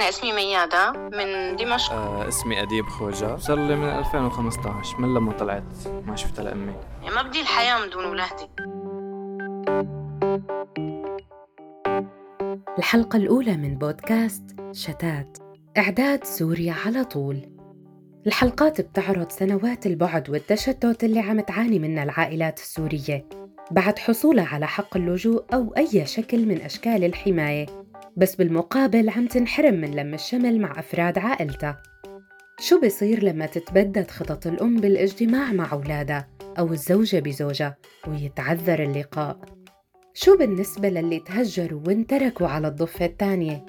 أنا اسمي ميادة من دمشق. آه اسمي أديب خوجة. صار لي من 2015 من لما طلعت ما شفتها لأمي يعني ما بدي الحياة من دون ولادي. الحلقة الأولى من بودكاست شتات. إعداد سوريا على طول. الحلقات بتعرض سنوات البعد والتشتت اللي عم تعاني منها العائلات السورية. بعد حصولها على حق اللجوء أو أي شكل من أشكال الحماية. بس بالمقابل عم تنحرم من لم الشمل مع أفراد عائلتها شو بصير لما تتبدد خطط الأم بالإجتماع مع أولادها أو الزوجة بزوجها ويتعذر اللقاء؟ شو بالنسبة للي تهجروا وانتركوا على الضفة الثانية؟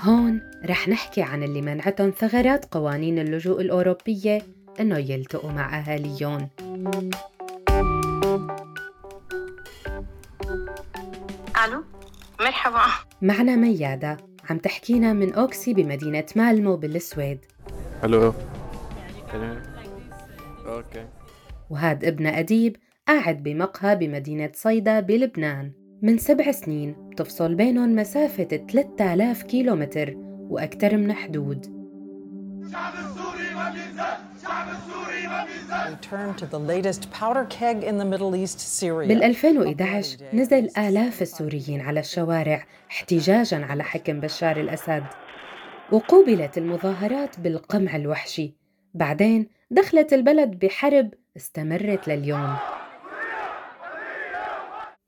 هون رح نحكي عن اللي منعتهم ثغرات قوانين اللجوء الأوروبية إنه يلتقوا مع أهاليهم. ألو مرحبا. معنا ميادة. عم تحكينا من أوكسي بمدينة مالمو بالسويد. ألو okay. وهاد ابنها أديب قاعد بمقهى بمدينة صيدا بلبنان. من سبع سنين بتفصل بينهم مسافة 3000 كيلومتر وأكثر من حدود. بال 2011 نزل آلاف السوريين على الشوارع احتجاجا على حكم بشار الأسد. وقوبلت المظاهرات بالقمع الوحشي. بعدين دخلت البلد بحرب استمرت لليوم.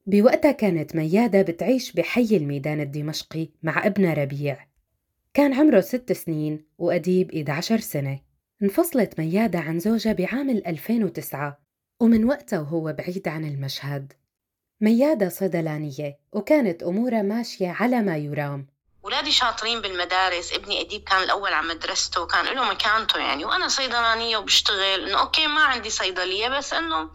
بوقتها كانت ميادة بتعيش بحي الميدان الدمشقي مع ابنها ربيع. كان عمره ست سنين وأديب 11 سنة. انفصلت ميادة عن زوجها بعام 2009 ومن وقتها وهو بعيد عن المشهد. ميادة صيدلانية وكانت أمورها ماشية على ما يرام. ولادي شاطرين بالمدارس. ابني أديب كان الأول على مدرسته وكان له مكانته يعني. وأنا صيدلانية وبشتغل إنه أوكي ما عندي صيدلية بس إنه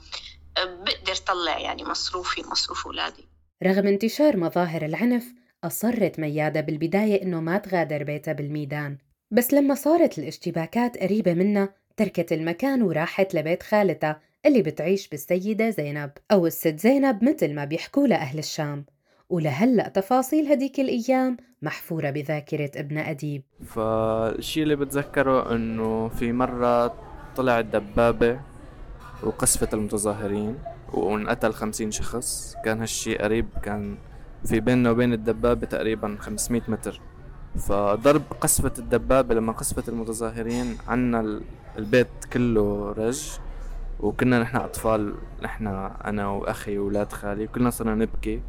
بقدر طلع يعني مصروفي مصروف أولادي. رغم انتشار مظاهر العنف أصرت ميادة بالبداية إنه ما تغادر بيتها بالميدان. بس لما صارت الاشتباكات قريبة منها تركت المكان وراحت لبيت خالتها اللي بتعيش بالسيدة زينب أو الست زينب مثل ما بيحكوا لها أهل الشام. ولهلأ تفاصيل هديك الأيام محفورة بذاكرة ابن أديب. فالشي اللي بتذكره إنه في مرة طلعت دبابة وقصفت المتظاهرين وانقتل خمسين شخص. كان هالشي قريب كان في بيننا وبين الدبابة تقريبا 500 متر. فضرب قصفة الدبابة لما قصفت المتظاهرين عنا ال- البيت كله رج وكنا نحن أطفال نحن أنا وأخي وولاد خالي كلنا صرنا نبكي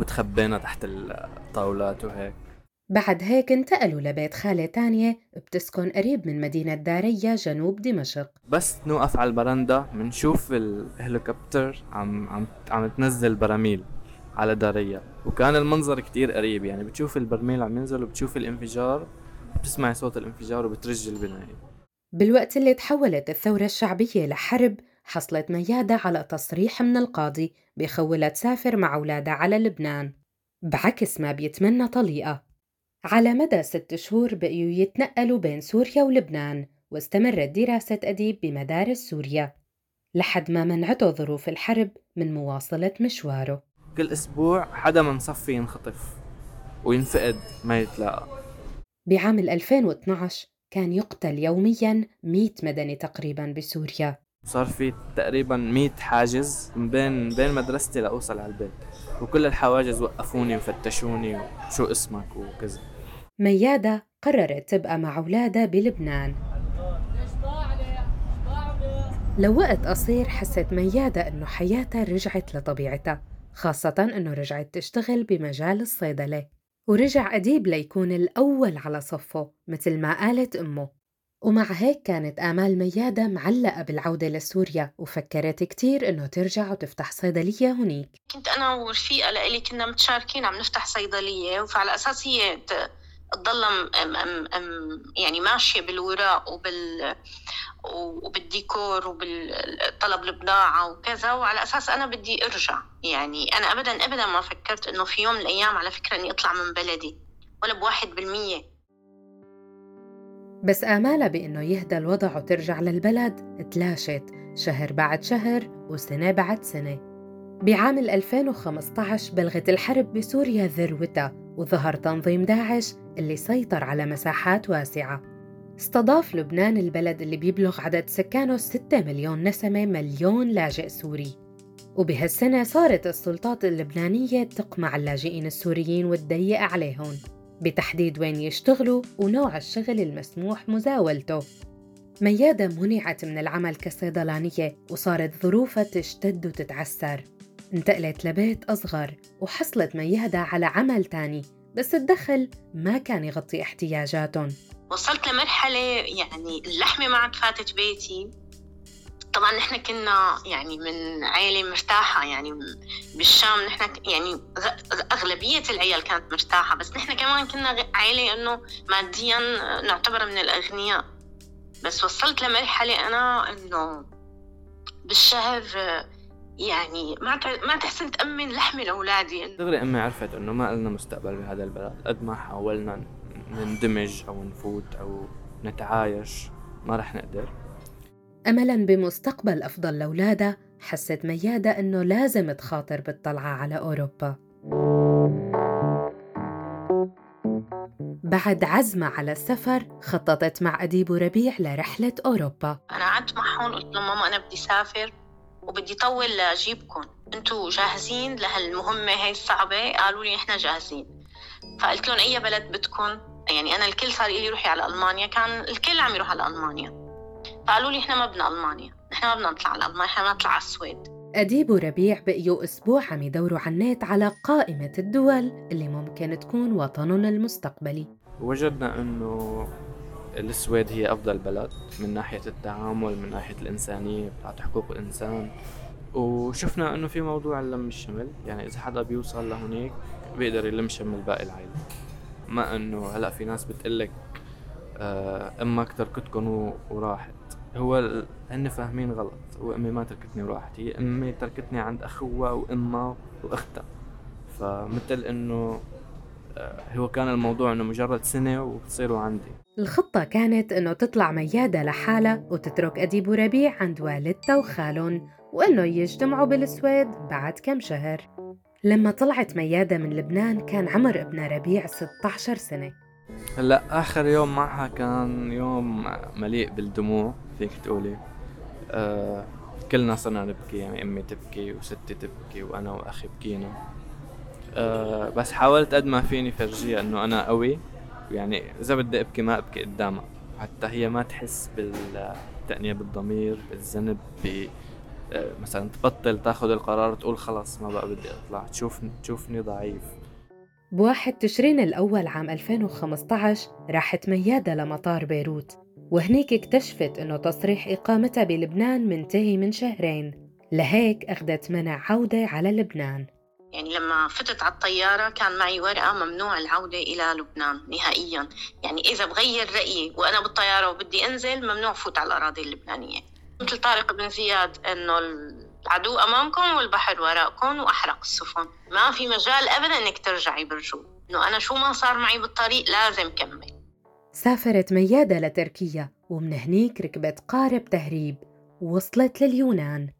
وتخبينا تحت الطاولات وهيك. بعد هيك انتقلوا لبيت خالة تانية بتسكن قريب من مدينة دارية جنوب دمشق. بس نوقف على البرندة بنشوف الهليكوبتر عم عم عم تنزل براميل. على دارية. وكان المنظر كتير قريب يعني بتشوف البرميل عم ينزل وبتشوف الانفجار بتسمعي صوت الانفجار وبترج البناية. بالوقت اللي تحولت الثورة الشعبية لحرب حصلت ميادة على تصريح من القاضي بخولها تسافر مع أولادها على لبنان بعكس ما بيتمنى طليقة. على مدى ست شهور بقيوا يتنقلوا بين سوريا ولبنان واستمرت دراسة أديب بمدارس سوريا لحد ما منعته ظروف الحرب من مواصلة مشواره. كل أسبوع حدا من صفي ينخطف وينفقد ما يتلاقى. بعام 2012 كان يقتل يومياً 100 مدني تقريباً بسوريا. صار في تقريبا 100 حاجز من بين بين مدرستي لأوصل على البيت. وكل الحواجز وقفوني وفتشوني وشو اسمك وكذا. ميادة قررت تبقى مع أولادها بلبنان. لوقت قصير حست ميادة إنه حياتها رجعت لطبيعتها. خاصة إنه رجعت تشتغل بمجال الصيدلة ورجع أديب ليكون الأول على صفه مثل ما قالت أمه. ومع هيك كانت آمال ميادة معلقة بالعودة لسوريا وفكرت كتير إنه ترجع وتفتح صيدلية هنيك. كنت أنا ورفيقة لإلي كنا متشاركين عم نفتح صيدلية فعلى أساس هي تضل يعني ماشية بالوراق وبال وبالديكور وبالطلب البضاعة وكذا وعلى أساس أنا بدي أرجع. يعني أنا أبدا أبدا ما فكرت إنه في يوم من الأيام على فكرة إني أطلع من بلدي. ولا بواحد بالمية. بس آمالها بإنه يهدى الوضع وترجع للبلد تلاشت. شهر بعد شهر وسنة بعد سنة. بعام 2015 بلغت الحرب بسوريا ذروتها وظهر تنظيم داعش اللي سيطر على مساحات واسعة. استضاف لبنان البلد اللي بيبلغ عدد سكانه 6 مليون نسمة مليون لاجئ سوري. وبهالسنة صارت السلطات اللبنانية تقمع اللاجئين السوريين وتضيق عليهم بتحديد وين يشتغلوا ونوع الشغل المسموح مزاولته. ميادة منعت من العمل كصيدلانية وصارت ظروفها تشتد وتتعسر. انتقلت لبيت أصغر وحصلت ميادة على عمل تاني بس الدخل ما كان يغطي احتياجاتهم. وصلت لمرحلة يعني اللحمة ما عاد فاتت بيتي. طبعا نحن كنا يعني من عائلة مرتاحة يعني بالشام نحن يعني أغلبية العيال كانت مرتاحة بس نحن كمان كنا عائلة إنه ماديا نعتبر من الأغنياء. بس وصلت لمرحلة أنا إنه بالشهر يعني ما ما تحسن تأمن لحمة لأولادي دغري أمي عرفت إنه ما لنا مستقبل بهذا البلد. قد ما حاولنا نندمج أو نفوت أو نتعايش ما رح نقدر. أملا بمستقبل أفضل لأولادها حست ميادة إنه لازم تخاطر بالطلعة على أوروبا. بعد عزمة على السفر خططت مع أديب ربيع لرحلة أوروبا. أنا قعدت معهم قلت لهم ماما أنا بدي سافر وبدي طول لأجيبكم. أنتوا جاهزين؟ لهالمهمة هاي الصعبة. قالوا لي إحنا جاهزين. فقلت لهم أي بلد بدكم؟ يعني أنا الكل صار لي روحي على ألمانيا. كان الكل عم يروح على ألمانيا. فقالوا لي إحنا ما بدنا ألمانيا. إحنا ما بدنا نطلع على ألمانيا. إحنا بدنا نطلع على السويد. أديب وربيع بقيوا أسبوع عم يدوروا على النت على قائمة الدول اللي ممكن تكون وطنهم المستقبلي. وجدنا أنه السويد هي أفضل بلد من ناحية التعامل من ناحية الإنسانية بتاعت حقوق الإنسان. وشفنا إنه في موضوع اللم الشمل يعني إذا حدا بيوصل لهونيك بيقدر يلم شمل باقي العائلة. ما إنه هلأ في ناس بتقلك آه أمك تركتكم وراحت. هو هن فاهمين غلط وأمي ما تركتني وراحت. هي أمي تركتني عند أخوها وأمها وأختها. فمثل إنه هو كان الموضوع إنه مجرد سنة وبتصيروا عندي. الخطة كانت إنه تطلع ميادة لحالها وتترك أديب وربيع عند والدتها وخالهم وإنه يجتمعوا بالسويد بعد كم شهر. لما طلعت ميادة من لبنان كان عمر ابن ربيع 16 سنة. هلأ آخر يوم معها كان يوم مليء بالدموع فيك تقولي. آه كلنا صرنا نبكي يعني أمي تبكي وستي تبكي وأنا وأخي بكينا. آه بس حاولت قد ما فيني فرجيها إنه أنا قوي. يعني إذا بدي أبكي ما أبكي قدامها. حتى هي ما تحس بالتأنيب الضمير بالذنب ب آه، مثلا تبطل تاخذ القرار تقول خلص ما بقى بدي أطلع. تشوف تشوفني ضعيف. بواحد تشرين الأول عام 2015 راحت ميادة لمطار بيروت وهنيك اكتشفت إنه تصريح إقامتها بلبنان منتهي من شهرين. لهيك أخذت منع عودة على لبنان. يعني لما فتت على الطيارة كان معي ورقة ممنوع العودة إلى لبنان نهائيا. يعني إذا بغير رأيي وأنا بالطيارة وبدي أنزل ممنوع فوت على الأراضي اللبنانية. مثل طارق بن زياد إنه العدو أمامكم والبحر وراءكم وأحرق السفن. ما في مجال أبدا إنك ترجعي برجوع إنه أنا شو ما صار معي بالطريق لازم كمل. سافرت ميادة لتركيا ومن هنيك ركبت قارب تهريب ووصلت لليونان.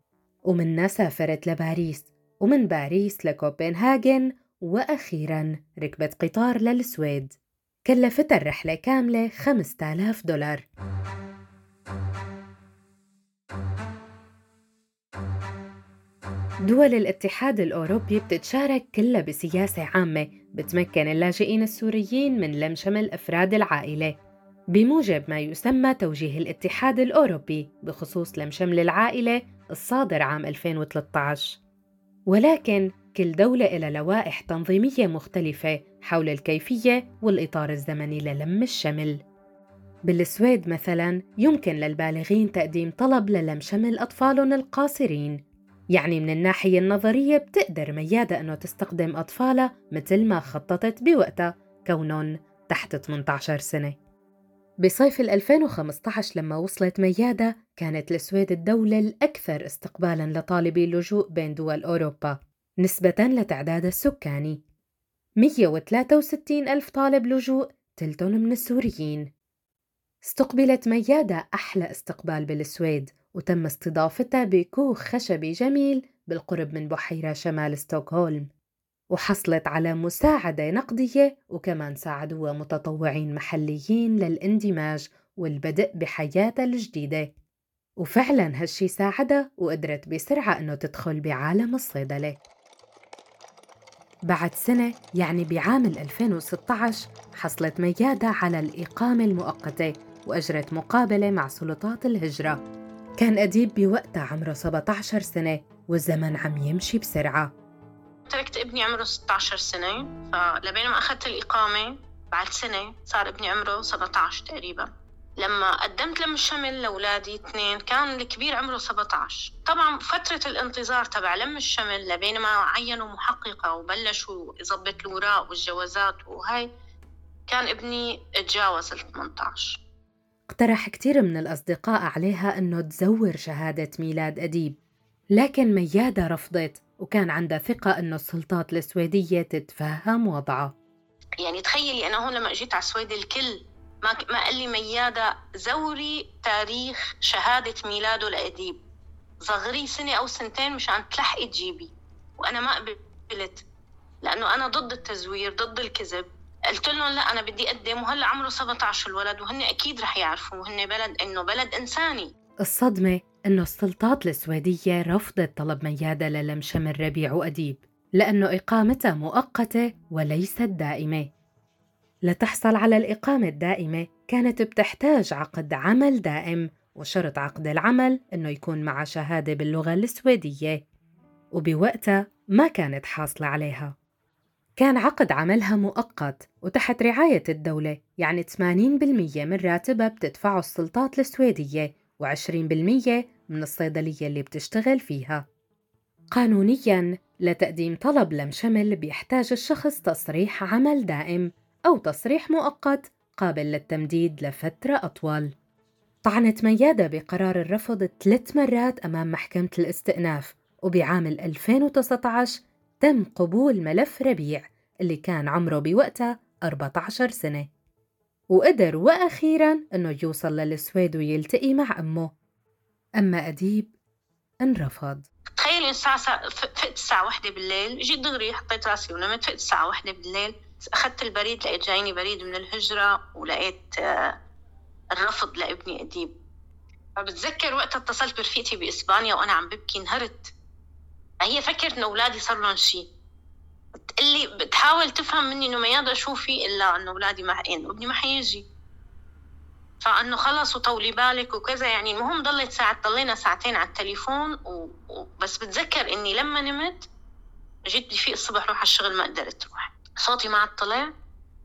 ومنها سافرت لباريس. ومن باريس لكوبنهاجن وأخيرا ركبت قطار للسويد. كلفتها الرحلة كاملة 5000 دولار. دول الاتحاد الأوروبي بتتشارك كلها بسياسة عامة بتمكن اللاجئين السوريين من لم شمل أفراد العائلة. بموجب ما يسمى توجيه الاتحاد الأوروبي بخصوص لم شمل العائلة الصادر عام 2013 ولكن كل دولة إلى لوائح تنظيمية مختلفة حول الكيفية والإطار الزمني للم الشمل. بالسويد مثلا يمكن للبالغين تقديم طلب للم شمل أطفالهم القاصرين. يعني من الناحية النظرية بتقدر ميادة أنه تستخدم أطفالها مثل ما خططت بوقتها كونهم تحت 18 سنة. بصيف 2015 لما وصلت ميادة كانت السويد الدولة الأكثر استقبالاً لطالبي اللجوء بين دول أوروبا نسبة لتعداد السكاني 163 ألف طالب لجوء تلتون من السوريين. استقبلت ميادة أحلى استقبال بالسويد وتم استضافتها بكوخ خشبي جميل بالقرب من بحيرة شمال ستوكهولم. وحصلت على مساعدة نقدية وكمان ساعدوها متطوعين محليين للاندماج والبدء بحياتها الجديدة. وفعلا هالشي ساعدها وقدرت بسرعة إنه تدخل بعالم الصيدلة. بعد سنة يعني بعام 2016 حصلت ميادة على الإقامة المؤقتة وأجرت مقابلة مع سلطات الهجرة. كان أديب بوقتها عمره 17 سنة والزمن عم يمشي بسرعة. تركت ابني عمره 16 سنة فلبين ما أخذت الإقامة بعد سنة صار ابني عمره 17 تقريبا. لما قدمت لم الشمل لأولادي اثنين كان الكبير عمره 17 طبعا فترة الانتظار تبع لم الشمل لبين ما عينوا محققة وبلشوا يظبط الوراق والجوازات وهي كان ابني تجاوز ال 18 اقترح كتير من الأصدقاء عليها أنه تزور شهادة ميلاد أديب لكن ميادة رفضت. وكان عندها ثقة أنه السلطات السويدية تتفهم وضعها يعني تخيلي أنا هون لما أجيت على السويد الكل ما ما قال لي ميادة زوري تاريخ شهادة ميلاده لأديب. صغري سنة أو سنتين مشان تلحقي تجيبي. وأنا ما قبلت لأنه أنا ضد التزوير ضد الكذب. قلت لهم لا أنا بدي أقدم وهلا عمره 17 الولد وهن أكيد رح يعرفوا وهن بلد إنه بلد إنساني. الصدمة إنه السلطات السويدية رفضت طلب ميادة للم شمل ربيع وأديب لأنه إقامتها مؤقتة وليست دائمة لتحصل على الإقامة الدائمة كانت بتحتاج عقد عمل دائم وشرط عقد العمل إنه يكون مع شهادة باللغة السويدية وبوقتها ما كانت حاصلة عليها. كان عقد عملها مؤقت وتحت رعاية الدولة يعني 80% من راتبها بتدفعه السلطات السويدية. و20% من الصيدلية اللي بتشتغل فيها. قانونياً لتقديم طلب لم شمل بيحتاج الشخص تصريح عمل دائم أو تصريح مؤقت قابل للتمديد لفترة أطول. طعنت ميادة بقرار الرفض ثلاث مرات أمام محكمة الاستئناف وبعام 2019 تم قبول ملف ربيع اللي كان عمره بوقتها 14 سنة. وقدر وأخيرا أنه يوصل للسويد ويلتقي مع أمه. أما أديب انرفض. تخيلي الساعة فقت الساعة واحدة بالليل جيت دغري حطيت راسي ونمت فقت الساعة واحدة بالليل أخذت البريد لقيت جايني بريد من الهجرة ولقيت آه، الرفض لابني أديب. فبتذكر وقتها اتصلت برفيقتي بإسبانيا وأنا عم ببكي انهرت. هي فكرت إنه أولادي صار لهم شيء بتقلي بتحاول تفهم مني إنه ميادة شوفي إلا إنه أولادي ما إنه ابني ما حيجي. فإنه خلص وطولي بالك وكذا يعني المهم ضلت ساعة ضلينا ساعتين على التليفون وبس بتذكر إني لما نمت جيت بدي فيق الصبح روح على الشغل ما قدرت روح. صوتي ما عاد طلع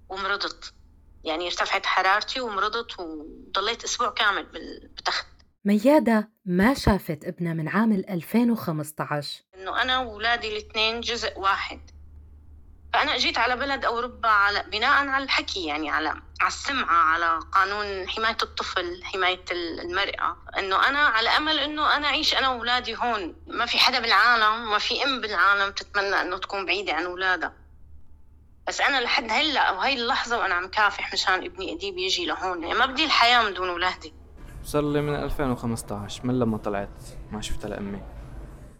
ومرضت. يعني ارتفعت حرارتي ومرضت وضليت أسبوع كامل بالتخت ميادة ما شافت ابنها من عام 2015 إنه أنا واولادي الاثنين جزء واحد. فأنا جيت على بلد أوروبا على بناء على الحكي يعني على على السمعة على قانون حماية الطفل حماية المرأة. إنه أنا على أمل إنه أنا أعيش أنا وأولادي هون. ما في حدا بالعالم ما في أم بالعالم تتمنى إنه تكون بعيدة عن أولادها. بس أنا لحد هلأ وهي اللحظة وأنا عم كافح مشان ابني أديب يجي لهون. يعني ما بدي الحياة من دون أولادي. صار لي من 2015 من لما طلعت ما شفتها لأمي.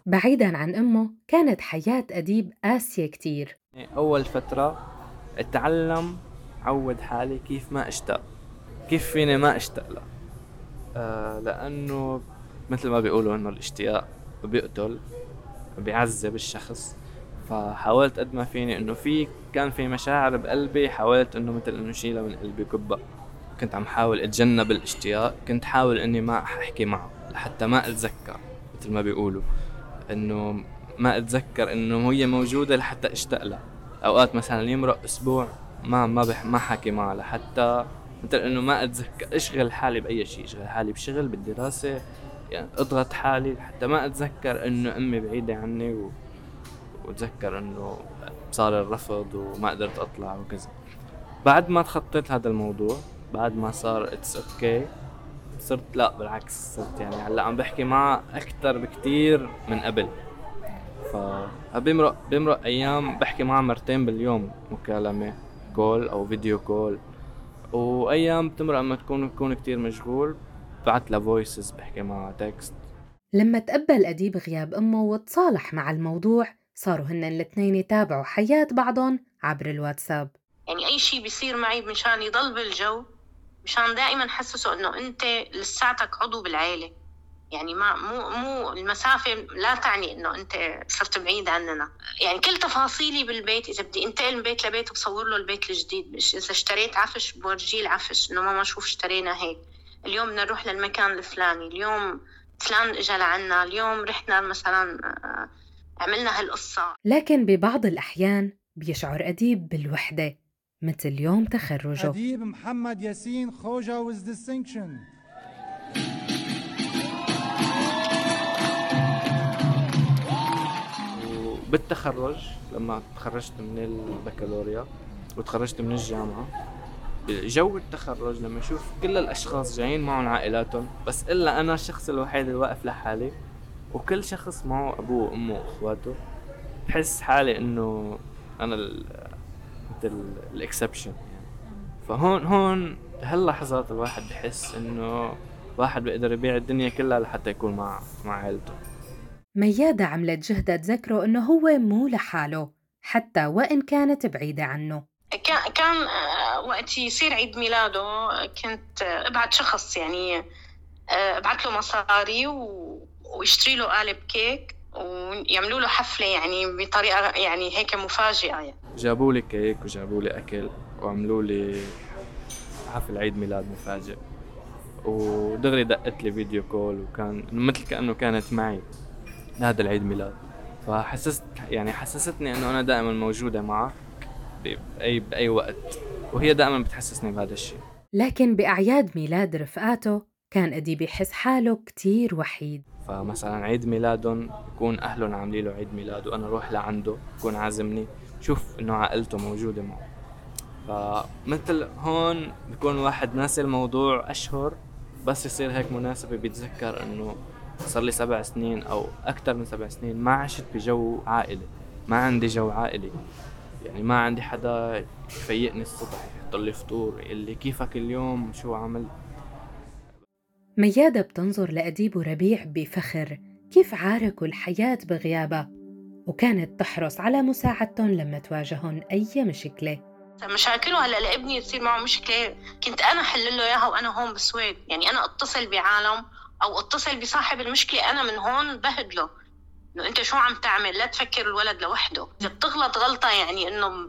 بعيدا عن أمه كانت حياة أديب قاسية كتير. أول فترة أتعلم عود حالي كيف ما أشتاق. كيف فيني ما أشتاق له؟ آه لأنه مثل ما بيقولوا إنه الاشتياق بيقتل بيعذب الشخص. فحاولت قد ما فيني إنه في كان في مشاعر بقلبي حاولت إنه مثل إنه شيلها من قلبي كبة كنت عم حاول أتجنب الاشتياق كنت حاول إني ما أحكي معه لحتى ما أتذكر مثل ما بيقولوا إنه ما أتذكر إنه هي موجودة لحتى أشتاق لها. أوقات مثلا يمرق أسبوع ما ما بح ما حكي معها لحتى مثل إنه ما أتذكر أشغل حالي بأي شيء أشغل حالي بشغل بالدراسه يعني أضغط حالي حتى ما أتذكر إنه أمي بعيدة عني و... وأتذكر إنه صار الرفض وما قدرت أطلع وكذا. بعد ما تخطيت هذا الموضوع بعد ما صار it's okay okay صرت لا بالعكس صرت يعني هلأ عم بحكي معها أكثر بكتير من قبل. فبمرق بمرق أيام بحكي معها مرتين باليوم مكالمة call أو video call وأيام بتمرق لما تكون بكون كتير مشغول بعت لها voices بحكي معها text لما تقبل أديب غياب أمه وتصالح مع الموضوع صاروا هن الاثنين يتابعوا حياة بعضهم عبر الواتساب. يعني أي شيء بيصير معي مشان يضل بالجو مشان دائما حسسه إنه أنت لساتك عضو بالعيلة. يعني ما مو مو المسافة لا تعني إنه أنت صرت بعيد عننا. يعني كل تفاصيلي بالبيت إذا بدي انتقل من بيت لبيت بصور له البيت الجديد. إذا اشتريت عفش بورجيه العفش إنه ماما شوف اشترينا هيك. اليوم بدنا نروح للمكان الفلاني. اليوم فلان اجى لعنا. اليوم رحنا مثلا آه، عملنا هالقصة. لكن ببعض الأحيان بيشعر أديب بالوحدة مثل يوم تخرجه. أديب محمد ياسين خوجة with distinction. وبالتخرج لما تخرجت من البكالوريا وتخرجت من الجامعة جو التخرج لما أشوف كل الأشخاص جايين معهم عائلاتهم بس إلا أنا الشخص الوحيد اللي واقف لحالي وكل شخص معه أبوه وأمه وأخواته بحس حالي إنه أنا مثل الاكسبشن يعني. فهون هون بهاللحظات الواحد بحس إنه واحد بيقدر يبيع الدنيا كلها لحتى يكون مع مع عائلته ميادة عملت جهدها تذكره إنه هو مو لحاله حتى وإن كانت بعيدة عنه. كان كان آه، وقت يصير عيد ميلاده كنت آه، ابعت شخص يعني آه، ابعت له مصاري ويشتري له قالب كيك ويعملوا له حفلة يعني بطريقة يعني هيك مفاجئة يعني. جابوا لي كيك وجابوا لي أكل وعملوا لي حفل عيد ميلاد مفاجئ. ودغري دقت لي video call وكان مثل كأنه كانت معي. هذا العيد ميلاد. فحسست يعني حسستني إنه أنا دائما موجودة معك باي بأي وقت وهي دائما بتحسسني بهذا الشيء. لكن بأعياد ميلاد رفقاته كان أديب يحس حاله كتير وحيد. فمثلا عيد ميلادهم يكون أهلهم عاملين له عيد ميلاد وأنا أروح لعنده يكون عازمني شوف إنه عائلته موجودة معه. فمثل هون بيكون واحد ناسي الموضوع أشهر بس يصير هيك مناسبة بيتذكر إنه صار لي سبع سنين أو أكثر من سبع سنين ما عشت بجو عائلي. ما عندي جو عائلي. يعني ما عندي حدا يفيقني الصبح يحط لي فطور يقول لي كيفك اليوم؟ شو عملت ميادة بتنظر لأديب وربيع بفخر كيف عاركوا الحياة بغيابها وكانت تحرص على مساعدتهم لما تواجههم أي مشكلة. مشاكله هلأ لابني تصير معه مشكلة. كنت أنا احل له إياها وأنا هون بالسويد يعني أنا أتصل بعالم أو اتصل بصاحب المشكلة أنا من هون بهدله. إنه أنت شو عم تعمل؟ لا تفكر الولد لوحده. إذا بتغلط غلطة يعني إنه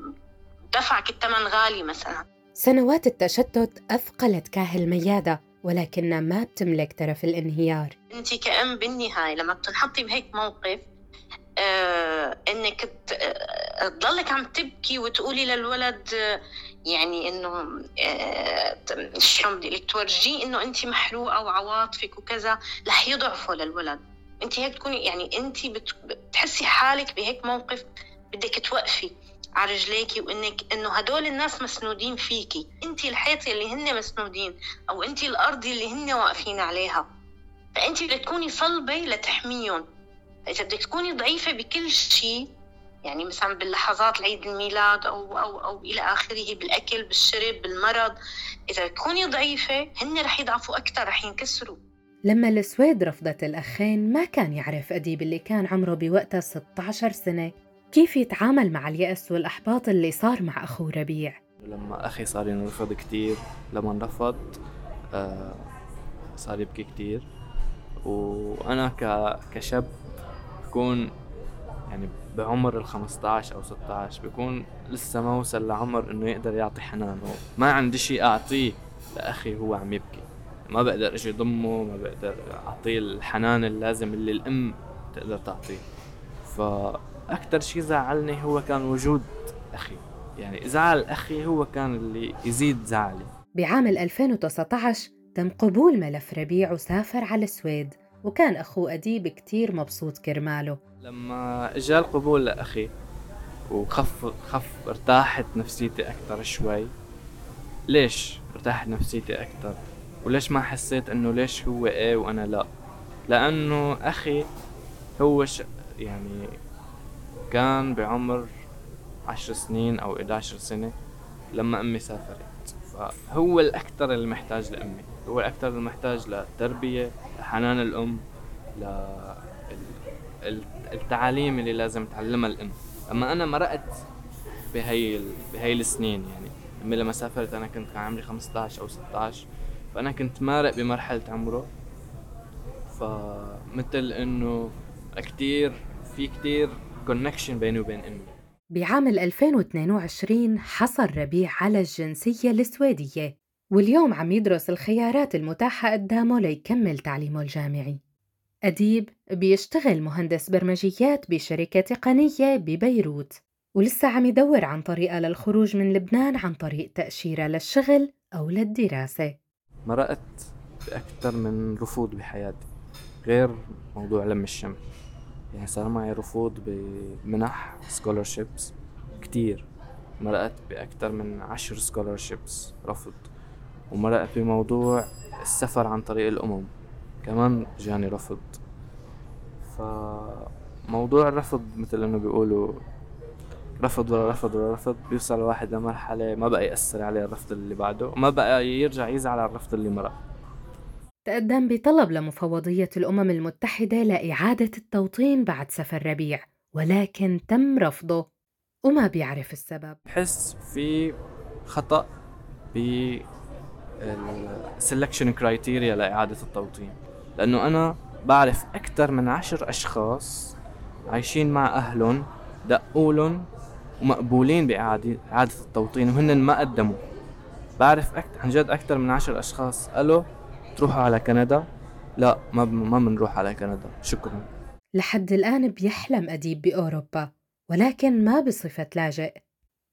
دفعك الثمن غالي مثلا. سنوات التشتت أثقلت كاهل ميادة ولكنها ما بتملك ترف الانهيار. أنت كأم بالنهاية لما بتنحطي بهيك موقف آه إنك آه، تضلك عم تبكي وتقولي للولد آه، يعني إنه آه شلون بدي لك تورجيه إنه انت محروقة وعواطفك وكذا رح يضعفوا للولد. انت هيك تكوني يعني انت بت- بتحسي حالك بهيك موقف بدك توقفي على رجليكي وإنك إنه هدول الناس مسنودين فيكي انت الحيط اللي هن مسنودين أو انت الأرض اللي هن واقفين عليها. فانت بدك تكوني صلبة لتحميهم. إذا بدك تكوني ضعيفة بكل شيء يعني مثلا باللحظات العيد الميلاد أو أو أو إلى آخره بالأكل بالشرب بالمرض. إذا تكوني ضعيفة هن رح يضعفوا أكثر رح ينكسروا. لما السويد رفضت الأخين ما كان يعرف أديب اللي كان عمره بوقتها 16 سنة كيف يتعامل مع اليأس والإحباط اللي صار مع أخوه ربيع. لما أخي صار ينرفض كتير لما رفض آه صار يبكي كتير. وأنا ك... كشاب بكون يعني بعمر ال 15 أو 16 بكون لسه ما وصل لعمر إنه يقدر يعطي حنان ما عندي شيء أعطيه لأخي هو عم يبكي. ما بقدر أجي ضمه ما بقدر أعطيه الحنان اللازم اللي الأم تقدر تعطيه. فاكثر شيء زعلني هو كان وجود أخي. يعني زعل أخي هو كان اللي يزيد زعلي. بعام 2019 تم قبول ملف ربيع وسافر على السويد وكان أخوه أديب كتير مبسوط كرماله. لما اجى القبول لأخي وخف خف ارتاحت نفسيتي أكثر شوي. ليش ارتاحت نفسيتي أكثر وليش ما حسيت إنه ليش هو إيه وأنا لا؟ لأنه أخي هو ش... يعني كان بعمر عشر سنين أو 11 سنة لما أمي سافرت. فهو الأكثر اللي محتاج لأمي. هو الأكثر اللي محتاج للتربية لحنان الأم للتعاليم اللي لازم تعلمها الأم. أما أنا مرقت بهي بهي السنين يعني أمي لما سافرت أنا كنت كان عمري 15 أو 16 فأنا كنت مارق بمرحلة عمره. فمثل إنه كتير في كتير كونكشن بيني وبين أمي. بعام 2022 حصل ربيع على الجنسية السويدية واليوم عم يدرس الخيارات المتاحة قدامه ليكمل تعليمه الجامعي. أديب بيشتغل مهندس برمجيات بشركة تقنية ببيروت ولسه عم يدور عن طريقة للخروج من لبنان عن طريق تأشيرة للشغل أو للدراسة. مرقت بأكثر من رفوض بحياتي غير موضوع لم الشمل. يعني صار معي رفوض بمنح scholarships كتير. مرقت بأكثر من عشر scholarships رفض. ومرقت بموضوع السفر عن طريق الأمم كمان جاني رفض. فموضوع الرفض مثل انه بيقولوا رفض ورا رفض ورا رفض بيوصل الواحد لمرحلة ما بقى يأثر عليه الرفض اللي بعده ما بقى يرجع يزعل على الرفض اللي مرق. تقدم بطلب لمفوضية الأمم المتحدة لإعادة التوطين بعد سفر ربيع ولكن تم رفضه وما بيعرف السبب. بحس في خطأ ب ال selection criteria لإعادة التوطين لأنه أنا بعرف أكثر من عشر أشخاص عايشين مع أهلهم دقولن ومقبولين بإعادة إعادة التوطين وهن ما قدموا. بعرف أكتر عن جد أكثر من عشر أشخاص قالوا تروحوا على كندا. لا ما ما بنروح على كندا. شكرا. لحد الآن بيحلم أديب بأوروبا ولكن ما بصفة لاجئ.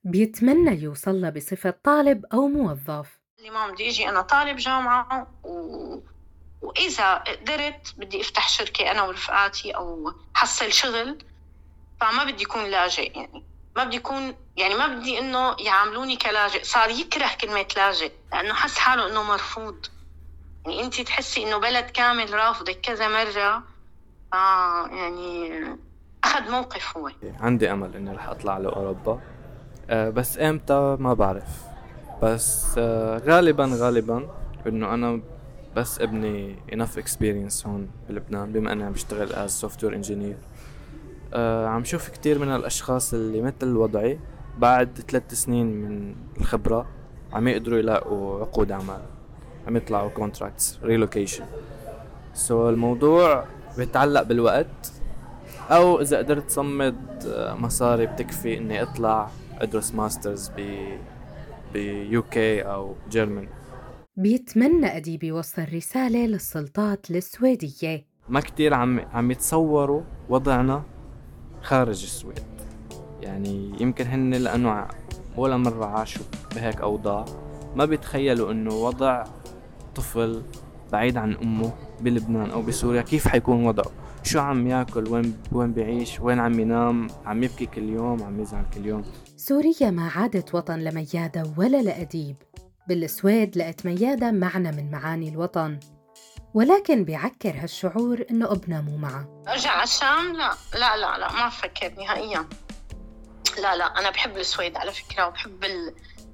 بيتمنى يوصل بصفة طالب أو موظف. اليوم بدي إجي أنا طالب جامعة و... وإذا قدرت بدي أفتح شركة أنا ورفقاتي أو حصل شغل فما بدي يكون لاجئ يعني. ما بدي يكون يعني ما بدي إنه يعاملوني كلاجئ. صار يكره كلمة لاجئ لأنه حس حاله إنه مرفوض. يعني انت تحسي إنه بلد كامل رافضك كذا مرة. آه يعني أخذ موقف هو. عندي أمل إني رح أطلع لأوروبا. أه بس إمتى؟ ما بعرف. بس آه، غالبا غالبا إنه أنا بس ابني enough experience هون بلبنان بما إني عم بشتغل as software engineer. آه عم شوف كتير من الأشخاص اللي مثل وضعي بعد ثلاث سنين من الخبرة عم يقدروا يلاقوا عقود عمل عم يطلعوا contracts relocation. so الموضوع بيتعلق بالوقت أو إذا قدرت صمد آه، مصاري بتكفي إني أطلع أدرس masters ب UK أو Germany بيتمنى أديب يوصل رسالة للسلطات السويدية. ما كتير عم عم يتصوروا وضعنا خارج السويد. يعني يمكن هن لأنه ولا مرة عاشوا بهيك أوضاع. ما بيتخيلوا إنه وضع طفل بعيد عن أمه بلبنان أو بسوريا كيف حيكون وضعه؟ شو عم ياكل؟ وين وين بيعيش؟ وين عم ينام؟ عم يبكي كل يوم؟ عم يزعل كل يوم؟ سوريا ما عادت وطن لميادة ولا لأديب. بالسويد لقت ميادة معنى من معاني الوطن. ولكن بيعكر هالشعور إنه ابنها مو معه. أرجع على الشام؟ لا لا لا لا ما فكر نهائيا. لا لا أنا بحب السويد على فكرة وبحب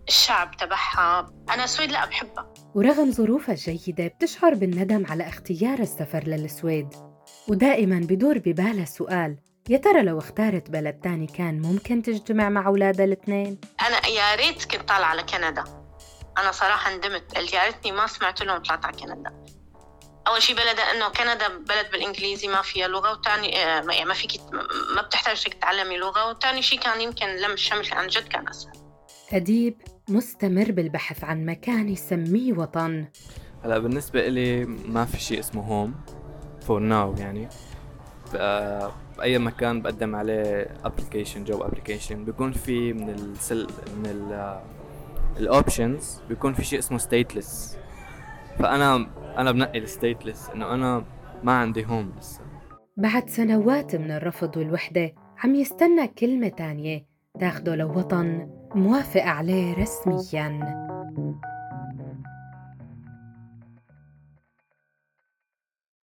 الشعب تبعها. أنا السويد لا بحبها ورغم ظروفها الجيدة بتشعر بالندم على اختيار السفر للسويد. ودائما بدور ببالها سؤال يا ترى لو اختارت بلد تاني كان ممكن تجتمع مع أولادها الاثنين؟ أنا يا ريت كنت طالعة على كندا. أنا صراحة ندمت قلت يا ريتني ما سمعت لهم طلعت على كندا. أول شيء بلد إنه كندا بلد بالإنجليزي ما فيها لغة وثاني آه، يعني ما فيك ما بتحتاج تتعلمي لغة. وثاني شيء كان يمكن لم الشمل عن جد كان أسهل. أديب مستمر بالبحث عن مكان يسميه وطن. هلا بالنسبة إلي ما في شيء اسمه home for now يعني. بأي مكان بقدم عليه application job application بيكون في من السل من ال options بيكون في شيء اسمه stateless فانا أنا بنقي ال stateless إنه أنا ما عندي هوم لسه. بعد سنوات من الرفض والوحدة عم يستنى كلمة تانية تاخده لوطن موافق عليه رسمياً.